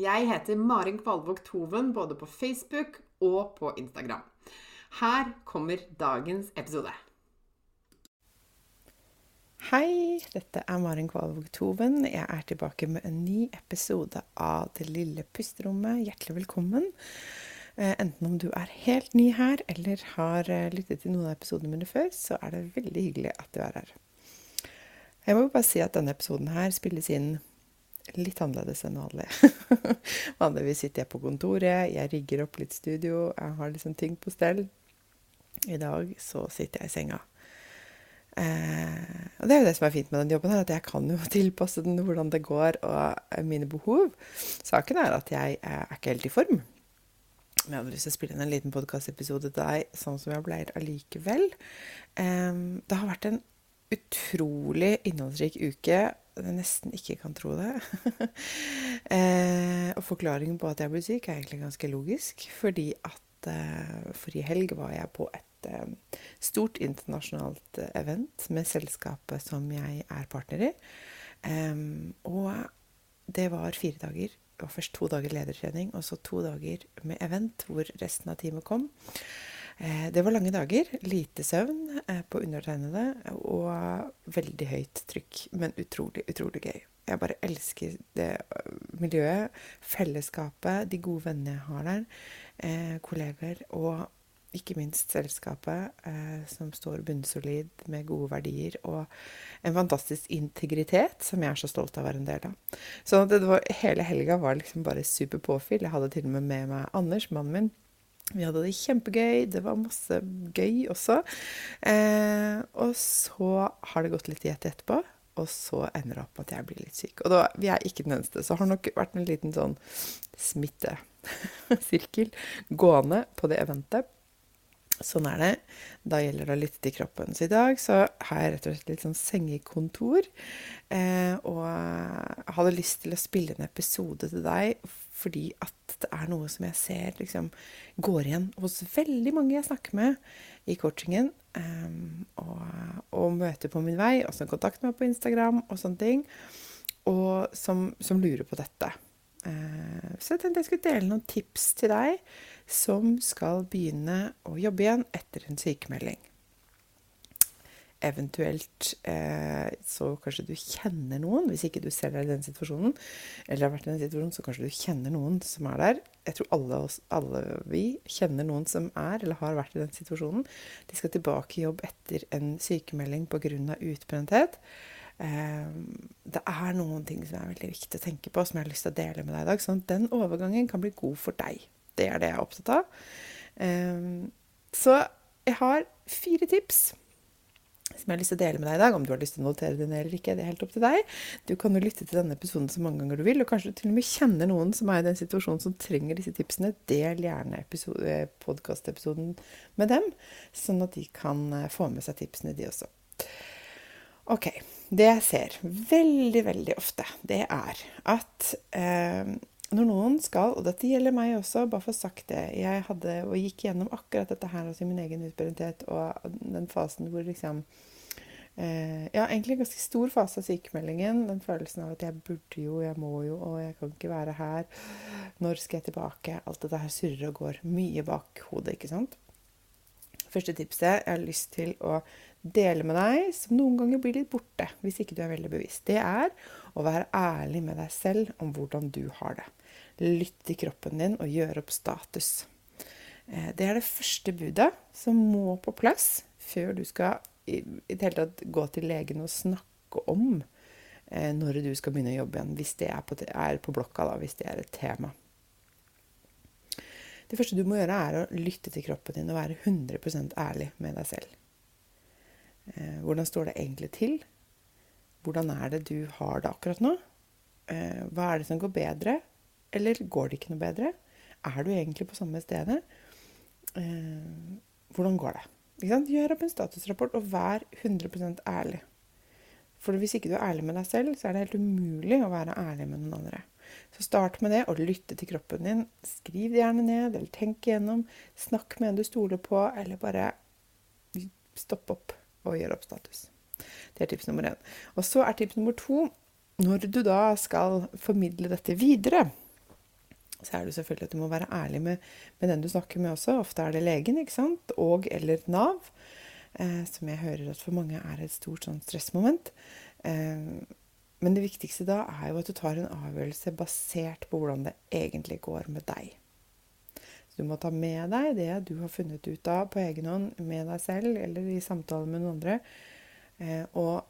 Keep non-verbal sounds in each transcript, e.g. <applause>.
Jeg heter Marin Kvalvåg Toven både på Facebook og på Instagram. Her kommer dagens episode. Hei, dette er Marin Kvalvåg Toven. Jeg er tilbake med en ny episode av Det lille pusterommet. Hjertelig velkommen. Eh, enten om du er helt ny her, eller har eh, lyttet til noen av episodene mine før, så er det veldig hyggelig at du er her. Jeg må bare si at denne episoden her spilles inn litt annerledes enn vanlig. <laughs> Vanligvis sitter jeg på kontoret, jeg rigger opp litt studio, jeg har liksom ting på stell. I dag så sitter jeg i senga. Eh, og det er jo det som er fint med den jobben, her, at jeg kan jo <laughs> tilpasse den hvordan det går og mine behov. Saken er at jeg er ikke helt i form. Men jeg hadde lyst til å spille inn en liten podkastepisode til deg sånn som jeg pleier allikevel. Eh, det har vært en utrolig innholdsrik uke jeg nesten ikke kan tro det. <laughs> eh, og forklaringen på at jeg ble syk, er egentlig ganske logisk. Fordi at eh, forrige helg var jeg på et eh, stort internasjonalt eh, event med selskapet som jeg er partner i. og det var fire dager. Det var først to dager ledertrening, og så to dager med event hvor resten av teamet kom. Eh, det var lange dager, lite søvn eh, på undertegnede og veldig høyt trykk. Men utrolig, utrolig gøy. Jeg bare elsker det øh, miljøet, fellesskapet, de gode vennene jeg har der, eh, kolleger og ikke minst selskapet, eh, som står bunnsolid med gode verdier og en fantastisk integritet, som jeg er så stolt av å være en del av. Så var, hele helga var liksom bare super påfyll. Jeg hadde til og med med meg Anders, mannen min, vi hadde det kjempegøy. Det var masse gøy også. Eh, og så har det gått litt i ett etterpå. Og så ender det opp at jeg blir litt syk. Og da, vi er ikke den eneste. Så har nok vært en liten sånn smittesirkel gående på det eventet. Sånn er det. Da gjelder det å lytte til kroppen. Så i dag så har jeg rett og slett litt sånn sengekontor. Eh, og hadde lyst til å spille en episode til deg fordi at det er noe som jeg ser liksom, går igjen hos veldig mange jeg snakker med i coachingen. Um, og, og, møter på min vei, og som kontakter meg på Instagram og sånne ting. Og som, som lurer på dette. Uh, så jeg tenkte jeg skulle dele noen tips til deg som skal begynne å jobbe igjen etter en sykemelding. Eventuelt eh, så kanskje du kjenner noen, hvis ikke du selv er i den situasjonen, eller har vært i den situasjonen, så kanskje du kjenner noen som er der. Jeg tror alle, oss, alle vi kjenner noen som er eller har vært i den situasjonen. De skal tilbake i jobb etter en sykemelding pga. utbrenthet. Eh, det er noen ting som er veldig viktig å tenke på, som jeg har lyst til å dele med deg i dag. Sånn at den overgangen kan bli god for deg. Det er det jeg er opptatt av. Eh, så jeg har fire tips som jeg har lyst til å dele med deg i dag. Om du har lyst til å notere det ned eller ikke, det er helt opp til deg. Du kan jo lytte til denne episoden så mange ganger du vil, og kanskje du til og med kjenner noen som er i den situasjonen som trenger disse tipsene. Del gjerne eh, podkastepisoden med dem, sånn at de kan eh, få med seg tipsene, de også. Ok. Det jeg ser veldig, veldig ofte, det er at eh, når noen skal, og dette gjelder meg også, bare for sagt det Jeg hadde og gikk gjennom akkurat dette her også i min egen utbrenthet og den fasen hvor liksom eh, ja, egentlig en ganske stor fase av sykemeldingen. Den følelsen av at jeg burde jo, jeg må jo, og jeg kan ikke være her. Når skal jeg tilbake? Alt dette her surrer og går mye bak hodet, ikke sant? Første tipset jeg har lyst til å dele med deg, som noen ganger blir litt borte hvis ikke du er veldig bevisst, det er å være ærlig med deg selv om hvordan du har det. Lytt til kroppen din og gjøre opp status. Eh, det er det første budet som må på plass før du skal i, det hele tatt gå til legen og snakke om eh, når du skal begynne å jobbe igjen, hvis det er på, er på blokka, da, hvis det er et tema. Det første du må gjøre, er å lytte til kroppen din og være 100% ærlig med deg selv. Eh, hvordan står det egentlig til? Hvordan er det du har det akkurat nå? Hva er det som går bedre? Eller går det ikke noe bedre? Er du egentlig på samme stedet? Eh, hvordan går det? Gjør opp en statusrapport, og vær 100% ærlig. For hvis ikke du er ærlig med deg selv, så er det helt umulig å være ærlig med noen andre. Så start med det, og lytte til kroppen din. Skriv det gjerne ned, eller tenk igjennom. Snakk med en du stoler på, eller bare stopp opp og gjør opp status. Det er tips nummer én. Og så er tips nummer to når du da skal formidle dette videre, så er det selvfølgelig at du må være ærlig med, med den du snakker med også. Ofte er det legen, ikke sant? Og eller Nav. Eh, som jeg hører at for mange er et stort sånn stressmoment. Eh, men det viktigste da er jo at du tar en avgjørelse basert på hvordan det egentlig går med deg. Så du må ta med deg det du har funnet ut av på egen hånd med deg selv eller i samtale med noen andre, eh, og,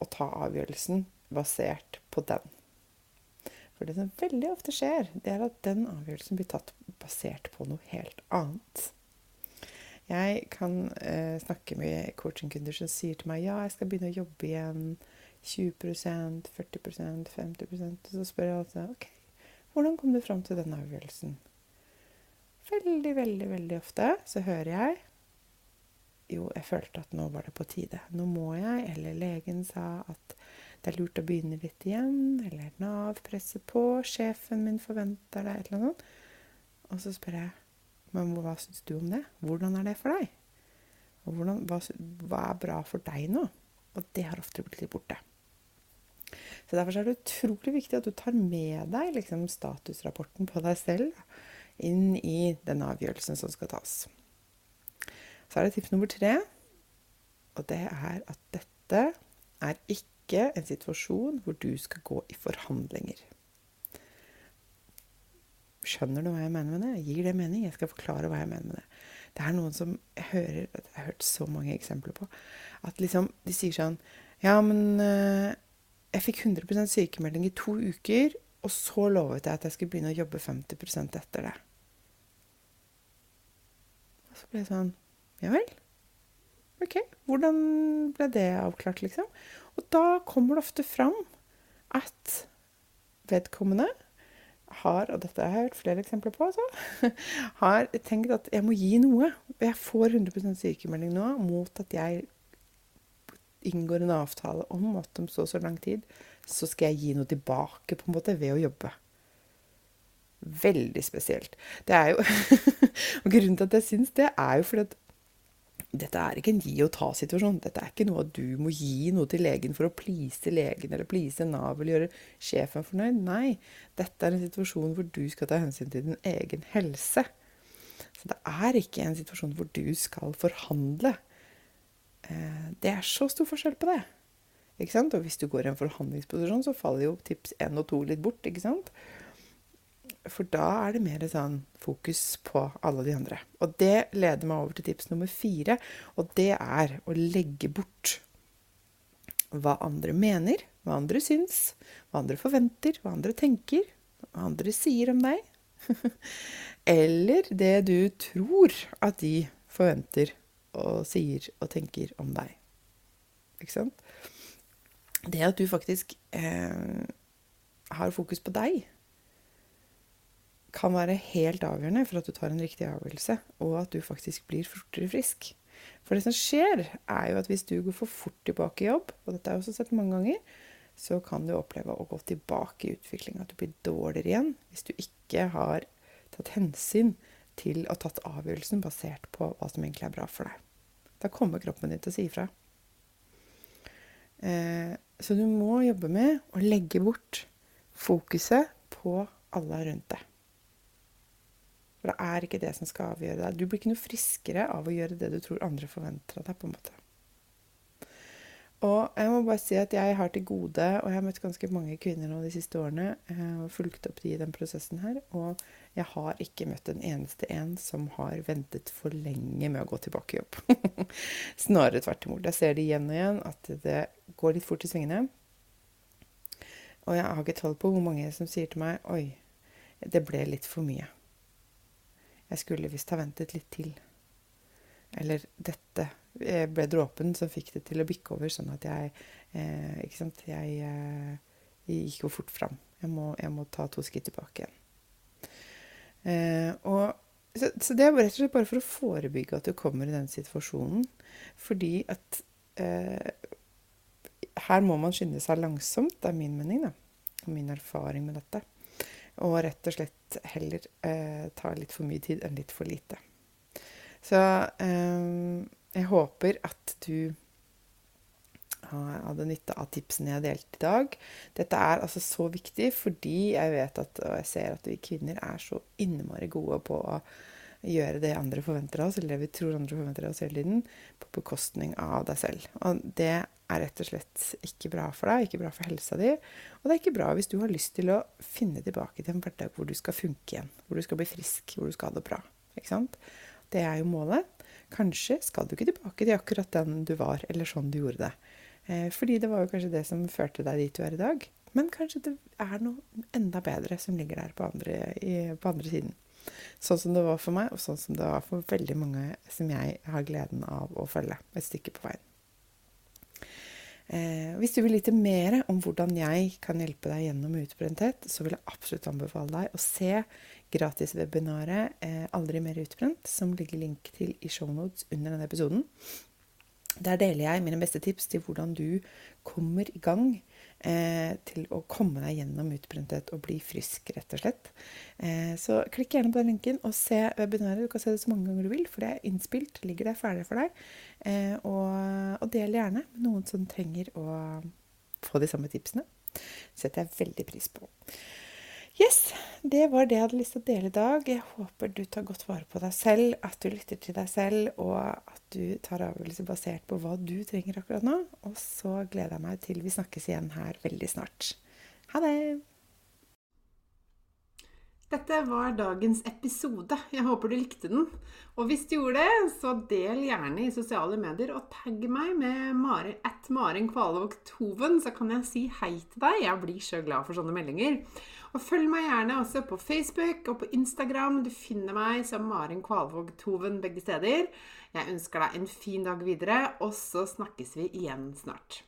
og ta avgjørelsen basert på den. For det som veldig ofte skjer, det er at den avgjørelsen blir tatt basert på noe helt annet. Jeg kan eh, snakke med coachingkunder som sier til meg ja, jeg skal begynne å jobbe igjen 20% 40% 50 Og så spør jeg altså OK, hvordan kom du fram til den avgjørelsen? Veldig, veldig, veldig ofte så hører jeg jo, jeg følte at nå var det på tide. Nå må jeg. Eller legen sa at det er lurt å begynne litt igjen. Eller Nav presser på. Sjefen min forventer det. Et eller annet. Og så spør jeg men hva syns du om det? Hvordan er det for deg? Og hvordan, hva, hva er bra for deg nå? Og det har ofte blitt litt borte. Så Derfor er det utrolig viktig at du tar med deg liksom, statusrapporten på deg selv inn i den avgjørelsen som skal tas. Så er det tips nummer tre, og det er at dette er ikke en situasjon hvor du skal gå i forhandlinger. Skjønner du hva jeg mener med det? Gir det mening? Jeg skal forklare hva jeg mener med det. Det er noen som hører Jeg har hørt så mange eksempler på. At liksom de sier sånn Ja, men uh, jeg fikk 100% sykemelding i to uker, og så lovet jeg at jeg skulle begynne å jobbe 50% etter det. Og så ble jeg sånn Ja vel? OK. Hvordan ble det avklart, liksom? Og da kommer det ofte fram at vedkommende har, og dette har jeg hørt flere eksempler på, altså, <laughs> har tenkt at jeg må gi noe. Jeg får 100% sykemelding nå mot at jeg inngår en avtale om at om så og så lang tid, så skal jeg gi noe tilbake på en måte ved å jobbe. Veldig spesielt. Det er jo <laughs> Og grunnen til at jeg syns det, er jo fordi at dette er ikke en gi og ta-situasjon. Dette er ikke noe at du må gi noe til legen for å please legen eller please Nav eller gjøre sjefen fornøyd. Nei, dette er en situasjon hvor du skal ta hensyn til din egen helse. Så det er ikke en situasjon hvor du skal forhandle Eh, det er så stor forskjell på det. Ikke sant? Og hvis du går i en forhandlingsposisjon, så faller jo tips én og to litt bort. ikke sant? For da er det mer sånn fokus på alle de andre. Og det leder meg over til tips nummer fire, og det er å legge bort hva andre mener, hva andre syns, hva andre forventer, hva andre tenker, hva andre sier om deg. <laughs> Eller det du tror at de forventer og sier og tenker om deg. Ikke sant? Det at du faktisk eh, har fokus på deg, kan være helt avgjørende for at du tar en riktig avgjørelse, og at du faktisk blir fortere frisk. For det som skjer, er jo at hvis du går for fort tilbake i jobb, og dette har jeg også sett mange ganger, så kan du oppleve å gå tilbake i utviklinga. At du blir dårligere igjen hvis du ikke har tatt hensyn til å tatt avgjørelsen basert på hva som egentlig er bra for deg. Da kommer kroppen din til å si ifra. Eh, så du må jobbe med å legge bort fokuset på alle rundt deg. For det er ikke det som skal avgjøre deg. Du blir ikke noe friskere av å gjøre det du tror andre forventer av deg. på en måte. Og jeg må bare si at jeg har til gode, og jeg har møtt ganske mange kvinner nå de siste årene, eh, og fulgt opp de i den prosessen her, og jeg har ikke møtt en eneste en som har ventet for lenge med å gå tilbake i jobb. <laughs> Snarere tvert imot. Jeg ser det igjen og igjen at det går litt fort i svingene. Og jeg har ikke tall på hvor mange som sier til meg Oi, det ble litt for mye. Jeg skulle visst ha ventet litt til. Eller dette jeg ble dråpen som fikk det til å bikke over, sånn at jeg eh, Ikke sant. Jeg, eh, jeg, gikk jo fort fram. Jeg må, jeg må, ta to skritt tilbake igjen. Eh, og, så, så, det er rett og slett bare for å forebygge at du kommer i den situasjonen. Fordi at eh, her må man skynde seg langsomt, det er min mening, da. Og min erfaring med dette. Og rett og slett heller eh, ta litt for mye tid enn litt for lite. Så eh, jeg håper at du hadde nytte av tipsene jeg har delt i dag. Dette er altså så viktig fordi jeg vet at, og jeg ser at vi kvinner er så innmari gode på å gjøre det andre forventer av oss, eller det vi tror andre forventer av oss hele tiden, på bekostning av deg selv. Og det er rett og slett ikke bra for deg, ikke bra for helsa di. Og det er ikke bra hvis du har lyst til å finne tilbake til en hverdag hvor du skal funke igjen. Hvor du skal bli frisk, hvor du skal ha det bra. Ikke sant? Det er jo målet. Kanskje skal du ikke tilbake til akkurat den du var, eller sånn du gjorde det. Eh, fordi det var jo kanskje det som førte deg dit du er i dag. Men kanskje det er noe enda bedre som ligger der på andre, på andre siden. Sånn som det var for meg, og sånn som det var for veldig mange som jeg har gleden av å følge et stykke på veien. Eh, hvis du vil vite mer om hvordan jeg kan hjelpe deg gjennom utbrenthet, så vil jeg absolutt anbefale deg å se gratiswebinaret eh, 'Aldri mer utbrent', som ligger link til i shownotes under denne episoden. Der deler jeg mine beste tips til hvordan du kommer i gang eh, til å komme deg gjennom utbrenthet og bli frisk, rett og slett. Eh, så klikk gjerne på den linken og se webinaret. Du kan se det så mange ganger du vil, for det er innspilt, ligger der ferdig for deg. Eh, og, og, del gjerne med noen som trenger å få de samme tipsene. Det setter jeg veldig pris på. Yes, det var det jeg hadde lyst til å dele i dag. Jeg håper du tar godt vare på deg selv, at du lytter til deg selv, og at du tar avgjørelser basert på hva du trenger akkurat nå. Og så gleder jeg meg til vi snakkes igjen her veldig snart. Ha det! Dette var dagens episode. Jeg håper du likte den. Og hvis du gjorde det, så del gjerne i sosiale medier og tagg meg med Mari, at Maren Kvalvåg Toven, så kan jeg si hei til deg. Jeg blir så glad for sånne meldinger. Og følg meg gjerne også på Facebook og på Instagram. Du finner meg som Maren Kvalvåg Toven begge steder. Jeg ønsker deg en fin dag videre, og så snakkes vi igjen snart.